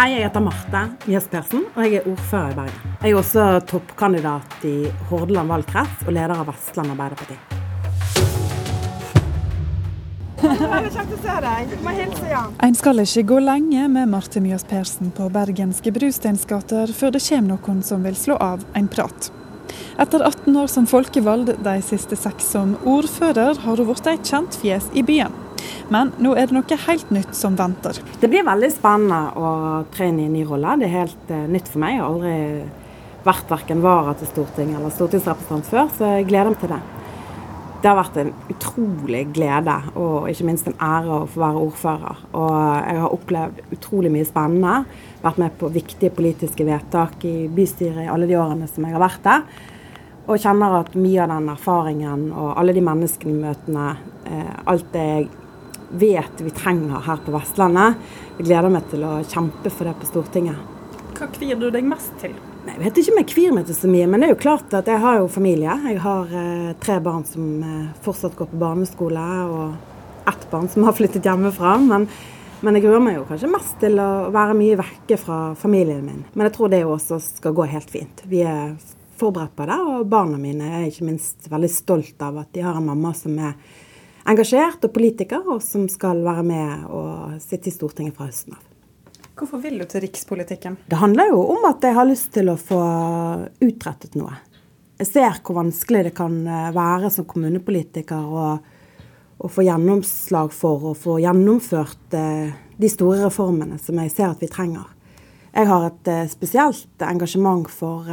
Hei, jeg heter Marte Jespersen, og jeg er ordfører i Bergen. Jeg er også toppkandidat i Hordaland valgkrets og leder av Vestland Arbeiderparti. En skal ikke gå lenge med Marte Mjøs Persen på bergenske brusteinsgater før det kommer noen som vil slå av en prat. Etter 18 år som folkevalgt, de siste seks som ordfører, har hun blitt et kjent fjes i byen. Men nå er det noe helt nytt som venter. Det blir veldig spennende å tre inn i ny rolle. Det er helt uh, nytt for meg. Jeg har aldri vært verken vara til Stortinget eller stortingsrepresentant før, så jeg gleder meg til det. Det har vært en utrolig glede og ikke minst en ære å få være ordfører. Og jeg har opplevd utrolig mye spennende. Vært med på viktige politiske vedtak i bystyret i alle de årene som jeg har vært der. Og kjenner at mye av den erfaringen og alle de menneskene i møtene, eh, alt det jeg vet vi trenger her på Vestlandet. Jeg gleder meg til å kjempe for det på Stortinget. Hva kvir du deg mest til? Jeg vet ikke om jeg kvir meg til så mye, men det er jo klart at jeg har jo familie. Jeg har eh, tre barn som eh, fortsatt går på barneskole, og ett barn som har flyttet hjemmefra. Men, men jeg gruer meg jo kanskje mest til å være mye vekke fra familien min. Men jeg tror det også skal gå helt fint. Vi er forberedt på det, og barna mine er ikke minst veldig stolt av at de har en mamma som er engasjert og politiker, og som skal være med og sitte i Stortinget fra høsten av. Hvorfor vil du til rikspolitikken? Det handler jo om at jeg har lyst til å få utrettet noe. Jeg ser hvor vanskelig det kan eh, være som kommunepolitiker å, å få gjennomslag for å få gjennomført eh, de store reformene som jeg ser at vi trenger. Jeg har et eh, spesielt engasjement for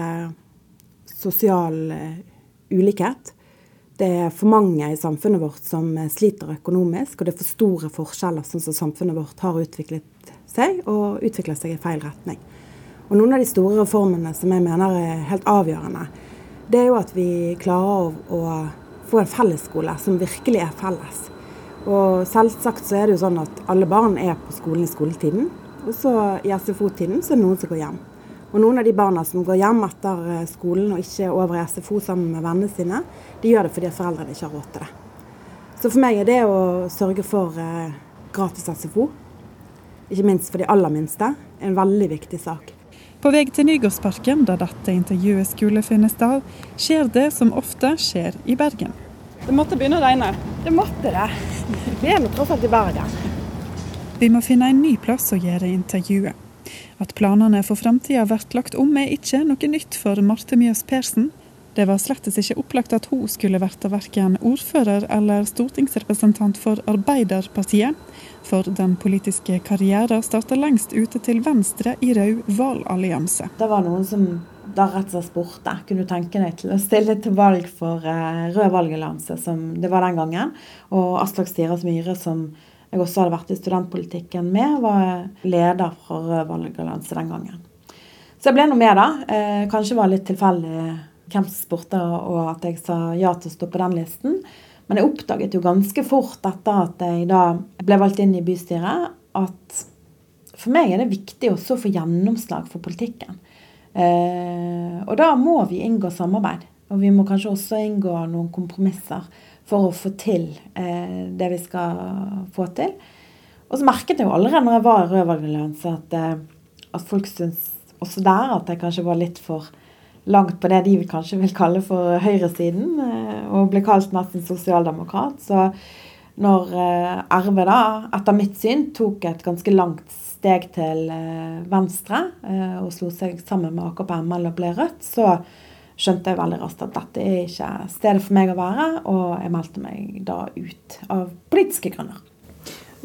sosial ulikhet. Det er for mange i samfunnet vårt som sliter økonomisk, og det er for store forskjeller sånn som samfunnet vårt har utviklet seg, og utvikler seg i feil retning. Og Noen av de store reformene som jeg mener er helt avgjørende, det er jo at vi klarer å, å få en fellesskole som virkelig er felles. Og selvsagt så er det jo sånn at alle barn er på skolen i skoletiden. Og så i SFO-tiden så er det noen som går hjem. Og noen av de barna som går hjem etter eh, skolen og ikke er over i SFO sammen med vennene sine, de gjør det fordi foreldrene ikke har råd til det. Så for meg er det å sørge for eh, gratis SFO, ikke minst for de aller minste, en veldig viktig sak. På vei til Nygårdsparken, der dette intervjuet skulle finne sted, skjer det som ofte skjer i Bergen. Det måtte begynne å regne. Det måtte det. Vi er nå tross alt i Bergen. Vi må finne en ny plass å gjøre intervjuet. At planene for framtida blir lagt om er ikke noe nytt for Marte Mjøs Persen. Det var slettes ikke opplagt at hun skulle bli verken ordfører eller stortingsrepresentant for Arbeiderpartiet, for den politiske karrieren starta lengst ute til venstre i Rød valgallianse. Det var noen som da rett og slett spurte kunne du tenke deg til å stille til valg for uh, Rød valgallianse, som det var den gangen. Og Aslak Stiras Myhre, som jeg også hadde vært i studentpolitikken med, var leder for Rød valgallianse den gangen. Så jeg ble nå med, da. Eh, kanskje var litt tilfeldig hvem som spurte, og at jeg sa ja til å stå på den listen. Men jeg oppdaget jo ganske fort etter at jeg da ble valgt inn i bystyret, at for meg er det viktig også å få gjennomslag for politikken. Eh, og da må vi inngå samarbeid. Og vi må kanskje også inngå noen kompromisser for å få til eh, det vi skal få til. Og så merket jeg jo allerede når jeg var i Rød at, eh, at folk syntes også der at jeg kanskje var litt for langt på det de kanskje vil kalle for høyresiden, eh, og ble kalt nesten sosialdemokrat. Så når eh, RV da, etter mitt syn, tok et ganske langt steg til eh, venstre og slo seg sammen med AKP ML og ble Rødt, så skjønte jeg veldig raskt at dette er ikke stedet for meg å være, og jeg meldte meg da ut av politiske grunner.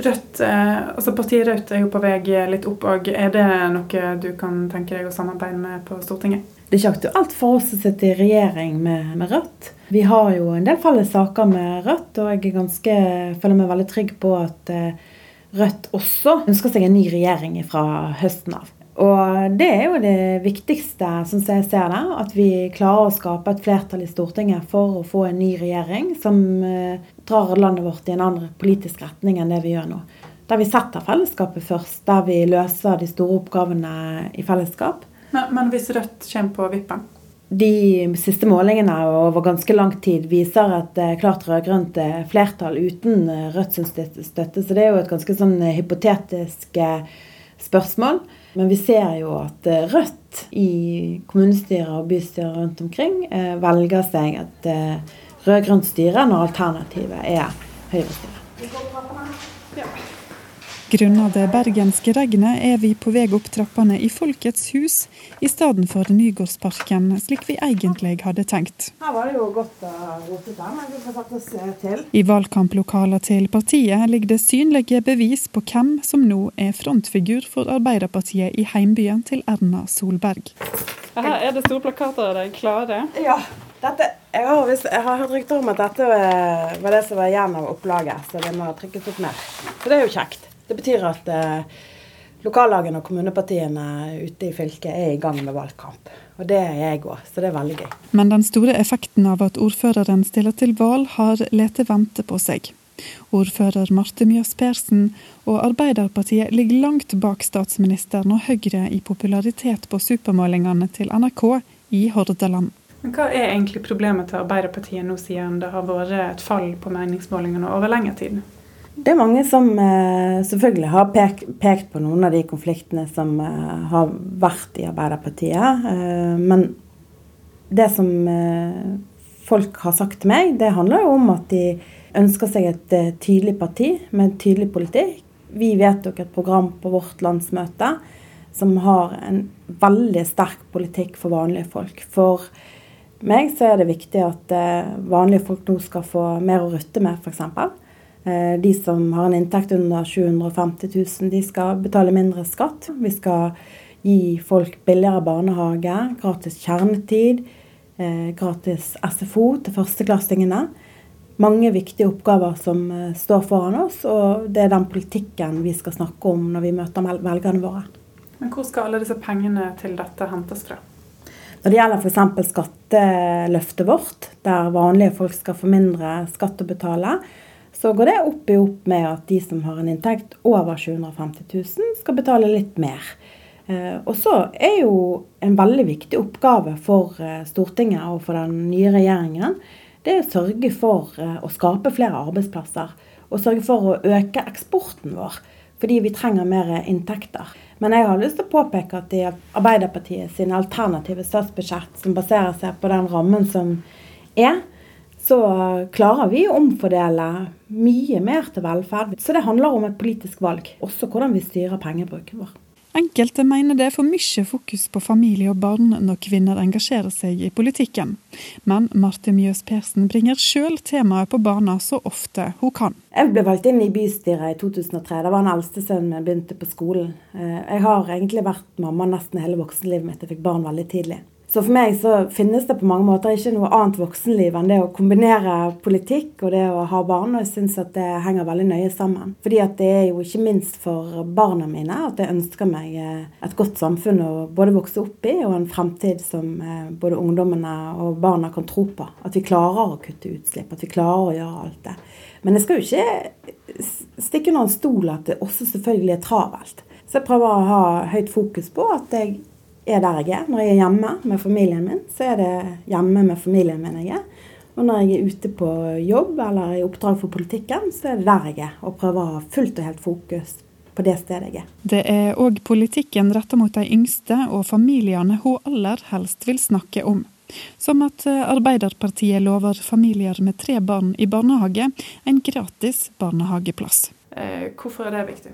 Rødt, altså Partiet Rødt er jo på vei litt opp. og Er det noe du kan tenke deg å samarbeide med på Stortinget? Det er ikke aktuelt for oss å sitte i regjering med, med, Rødt. Vi har jo en del felles saker med Rødt, og jeg ganske, føler meg veldig trygg på at eh, Rødt også ønsker seg en ny regjering fra høsten av. Og det er jo det viktigste, som jeg ser det. At vi klarer å skape et flertall i Stortinget for å få en ny regjering som eh, drar landet vårt i en annen politisk retning enn det vi gjør nå. Der vi setter fellesskapet først, der vi løser de store oppgavene i fellesskap. Men, men hvis Rødt kommer på vippen? De siste målingene over ganske lang tid viser et eh, klart rød-grønt eh, flertall uten Rødts støtte. Så det er jo et ganske sånn hypotetisk spørsmål. Men vi ser jo at eh, Rødt i kommunestyrer og bystyrer rundt omkring eh, velger seg et eh, rød-grønt styre når alternativet er høyrestyre. Grunnet det bergenske regnet er vi på vei opp trappene i Folkets hus i stedet for Nygårdsparken, slik vi egentlig hadde tenkt. Her var det jo godt å rote der, men vi får satt oss eh, til. I valgkamplokalene til partiet ligger det synlige bevis på hvem som nå er frontfigur for Arbeiderpartiet i heimbyen til Erna Solberg. Her er det store plakater av deg klare. Ja. Dette, jeg, har, jeg har hørt rykter om at dette var det som var igjen av opplaget, så det må trykkes opp mer. Så det er jo kjekt. Det betyr at eh, lokallagene og kommunepartiene ute i fylket er i gang med valgkamp. Og det er jeg òg, så det er veldig gøy. Men den store effekten av at ordføreren stiller til valg, har lete vente på seg. Ordfører Marte Mjøs Persen og Arbeiderpartiet ligger langt bak statsministeren og Høyre i popularitet på supermålingene til NRK i Hordaland. Men Hva er egentlig problemet til Arbeiderpartiet nå, siden det har vært et fall på meningsmålingene over lengre tid? Det er mange som eh, selvfølgelig har pekt, pekt, på noen av de konfliktene som eh, har vært i Arbeiderpartiet. Eh, men det som folk har sagt til meg, det handler jo om at de ønsker seg et tydelig parti med en tydelig politikk. Vi vedtok et program på vårt landsmøte som har en veldig sterk politikk for vanlige folk. For meg så er det viktig at vanlige folk nå skal få mer å rutte med, f.eks. Eh, de som har en inntekt under 750 000, de skal betale mindre skatt. Vi skal gi folk billigere barnehage, gratis kjernetid, eh, gratis SFO til førsteklassingene. Mange viktige oppgaver som eh, står foran oss, og det er den politikken vi skal snakke om når vi møter velgerne våre. Men Hvor skal alle disse pengene til dette hentes fra? Når det gjelder f.eks. skatteløftet vårt, der vanlige folk skal få mindre skatt å betale, så går det opp i opp med at de som har en inntekt over 750 000, skal betale litt mer. Eh, og så er jo en veldig viktig oppgave for eh, Stortinget og for den nye regjeringen det er å sørge for eh, å skape flere arbeidsplasser. Og sørge for å øke eksporten vår. Fordi vi trenger mer inntekter. Men jeg har lyst til å påpeke at i Arbeiderpartiet sine alternative statsbudsjett, som baserer seg på den rammen som er, så klarer vi å omfordele mye mer til velferd. Så det handler om et politisk valg, også hvordan vi styrer pengebruken vår. Enkelte mener det er for mye fokus på familie og barn når kvinner engasjerer seg i politikken. Men Marte Mjøs Persen bringer sjøl temaet på barna så ofte hun kan. Jeg ble valgt inn i bystyret i 2003. Da var den eldste sønnen min begynte på skolen. Eh, jeg har egentlig vært mamma nesten hele voksenlivet mitt. Jeg fikk barn veldig tidlig. Så for meg så finnes det på mange måter ikke noe annet voksenliv enn det å kombinere politikk og det å ha barn. Og jeg syns at det henger veldig nøye sammen. Fordi at det er jo ikke minst for barna mine at jeg ønsker meg eh, et godt samfunn å både vokse opp i, og en fremtid som eh, både ungdommene og barna kan tro på. At vi klarer å kutte utslipp, at vi klarer å gjøre alt det. Men jeg skal jo ikke stikke under en stol at det også selvfølgelig er travelt. Så jeg prøver å ha høyt fokus på at jeg er der jeg er. Når jeg er hjemme med familien min, så er det hjemme med familien min jeg er. Og når jeg er ute på jobb eller i oppdrag for politikken, så er det der jeg er. Og prøver å ha fullt og helt fokus på det stedet jeg er. Det er òg politikken retta mot de yngste og familiene hun aller helst vil snakke om. Som at Arbeiderpartiet lover familier med tre barn i barnehage en gratis barnehageplass. Eh, hvorfor er det viktig?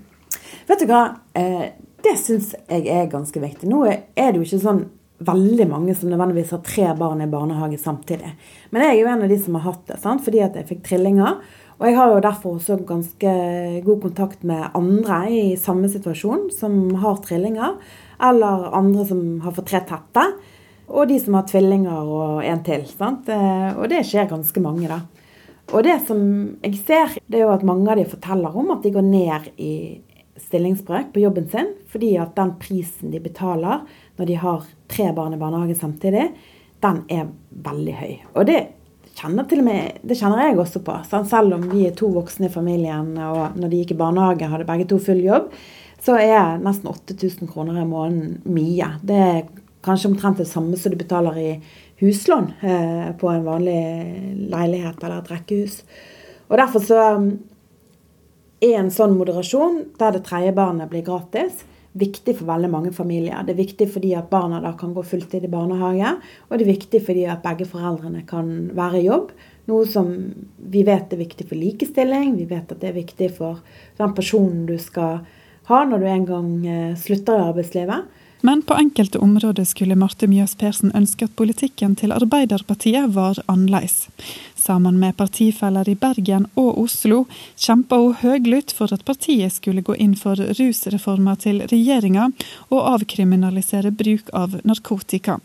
Vet du hva? Eh, det syns jeg er ganske viktig. Nå er det jo ikke sånn veldig mange som nødvendigvis har tre barn i barnehage samtidig. Men jeg er jo en av de som har hatt det, sant? fordi at jeg fikk trillinger. Og jeg har jo derfor også ganske god kontakt med andre i samme situasjon som har trillinger. Eller andre som har fått tre tette. Og de som har tvillinger og en til. Sant? Eh, og det skjer ganske mange, da. Og det som jeg ser, det er jo at mange av de forteller om at de går ned i stillingsbrøk på jobben sin, fordi at den prisen de betaler når de har tre barn i barnehage samtidig, den er veldig høy. Og det kjenner, til og med, det kjenner jeg også på. Selv om vi er to voksne i familien, og når de gikk i barnehage hadde begge to full jobb, så er nesten 8000 kroner i måneden mye. Det er kanskje omtrent det samme som du betaler i huslån eh, på en vanlig leilighet eller et rekkehus. Og derfor så er en sånn moderasjon, der det tredje barnet blir gratis, viktig for veldig mange familier. Det er viktig fordi at barna da kan gå fulltid i barnehage, og det er viktig fordi at begge foreldrene kan være i jobb. Noe som vi vet er viktig for likestilling, vi vet at det er viktig for den personen du skal ha når du en gang eh, slutter i arbeidslivet. Men på enkelte områder skulle Marte Mjøs Persen ønske at politikken til Arbeiderpartiet var annerledes. Sammen med partifeller i Bergen og Oslo kjempa hun høylytt for at partiet skulle gå inn for rusreformer til regjeringa og avkriminalisere bruk av narkotika.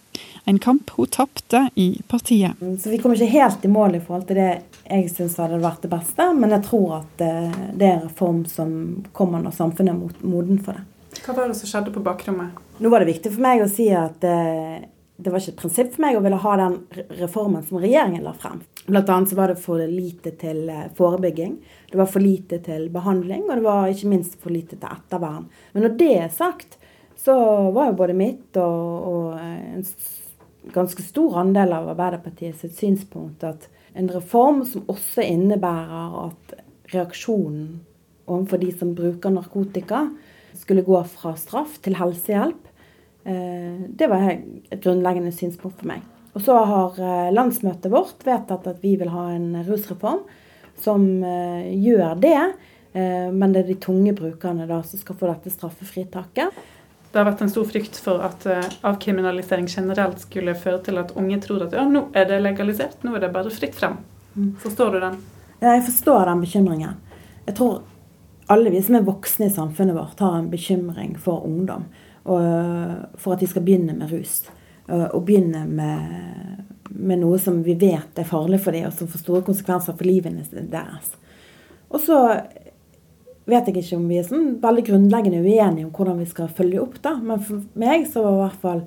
En kamp hun tapte i partiet. Så Vi kommer ikke helt i mål i forhold til det jeg syns hadde vært det beste, men jeg tror at eh, det er en reform som kommer når samfunnet er moden for det. Hva var det som skjedde på bakrommet? Nå var det viktig for meg å si at eh, det var ikke et prinsipp for meg å ville ha den reformen som regjeringen la frem. Blant annet så var det for lite til eh, forebygging, det var for lite til behandling, og det var ikke minst for lite til ettervern. Men når det er sagt, så var jo både mitt og, og eh, en ganske stor andel av Arbeiderpartiet sitt synspunkt at en reform som også innebærer at reaksjonen overfor de som bruker narkotika, skulle gå fra straff til helsehjelp. Eh, det var et grunnleggende synspunkt for meg. Og så har eh, landsmøtet vårt vedtatt at vi vil ha en rusreform som eh, gjør det. Men det er de tunge brukerne da som skal få dette straffefritaket. Det har vært en stor frykt for at avkriminalisering generelt skulle føre til at unge tror at ja, nå er det legalisert, nå er det bare fritt frem. Mm. Forstår du den? Ja, jeg forstår den bekymringen. Jeg tror alle vi som er voksne i samfunnet vårt, har en bekymring for ungdom. Og for at de skal begynne med rus. Og begynne med, med noe som vi vet er farlig for dem, og som får store konsekvenser for livene deres. Og så vet jeg ikke om vi er sånn veldig grunnleggende uenige om hvordan vi skal følge opp, da. Men for meg så var i hvert fall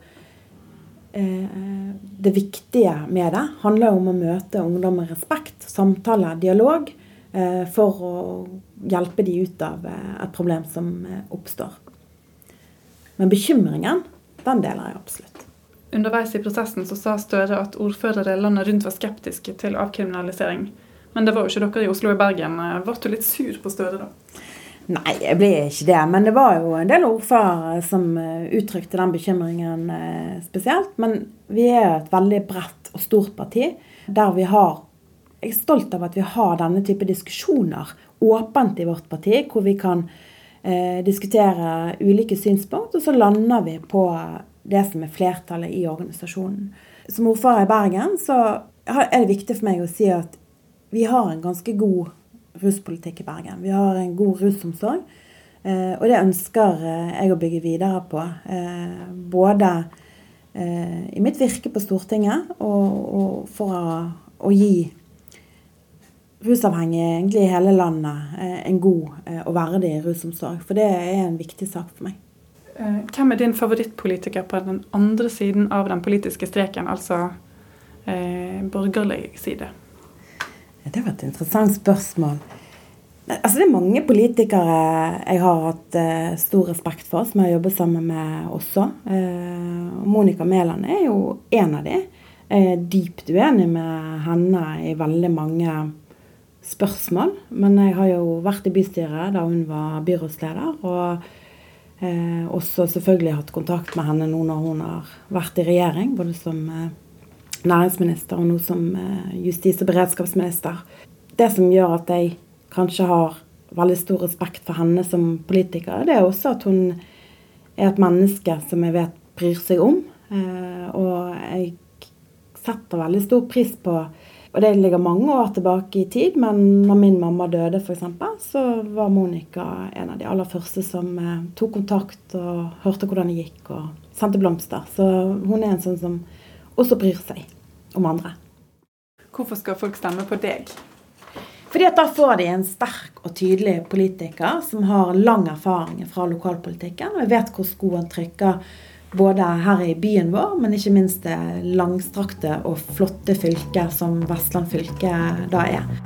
eh, det viktige med det handler om å møte ungdom med respekt, samtale, dialog. Eh, for å hjelpe de ut av eh, et problem som eh, oppstår. Men bekymringen, den deler jeg absolutt. Underveis i prosessen så sa Støre at ordførere landet rundt var skeptiske til avkriminalisering. Men det var jo ikke dere i Oslo og Bergen. Ble du litt sur på Støre da? Nei, jeg ble ikke det. Men det var jo en del ordførere som uttrykte den bekymringen spesielt. Men vi er et veldig bredt og stort parti der vi har Jeg er stolt av at vi har denne type diskusjoner åpent i vårt parti, hvor vi kan eh, diskutere ulike synspunkt, og så lander vi på det som er flertallet i organisasjonen. Som ordfører i Bergen så er det viktig for meg å si at vi har en ganske god ruspolitikk i Bergen. Vi har en god rusomsorg. Eh, og det ønsker eh, jeg å bygge videre på. Eh, både i mitt virke på Stortinget og, for å gi rusavhengige egentlig i hele landet eh, en god eh, og verdig rusomsorg. For det er en viktig sak for meg. Eh, hvem er din favorittpolitiker på den andre siden av den politiske streken, altså eh, borgerlig side? Det var et interessant spørsmål. Altså, det er mange politikere jeg har hatt eh, stor respekt for, som jeg har jobbet sammen med også. Eh, Monica Mæland er jo en av de. Jeg er dypt uenig med henne i veldig mange spørsmål. Men jeg har jo vært i bystyret da hun var byrådsleder. Og eh, også selvfølgelig hatt kontakt med henne nå når hun har vært i regjering. Både som eh, næringsminister og nå som eh, justis- og beredskapsminister. Det som gjør at jeg kanskje har veldig stor respekt for henne som politiker, det er også at hun er et menneske som jeg vet bryr seg om. Eh, og jeg setter veldig stor pris på og det ligger mange år tilbake i tid, men når min mamma døde f.eks., så var Monica en av de aller første som eh, tok kontakt og hørte hvordan det gikk, og sendte blomster. Så hun er en sånn som også bryr seg om andre. Hvorfor skal folk stemme på deg? Fordi at Da får de en sterk og tydelig politiker som har lang erfaring fra lokalpolitikken. og Jeg vet hvor skoen trykker både her i byen vår, men ikke minst det langstrakte og flotte fylket som Vestland fylke da er.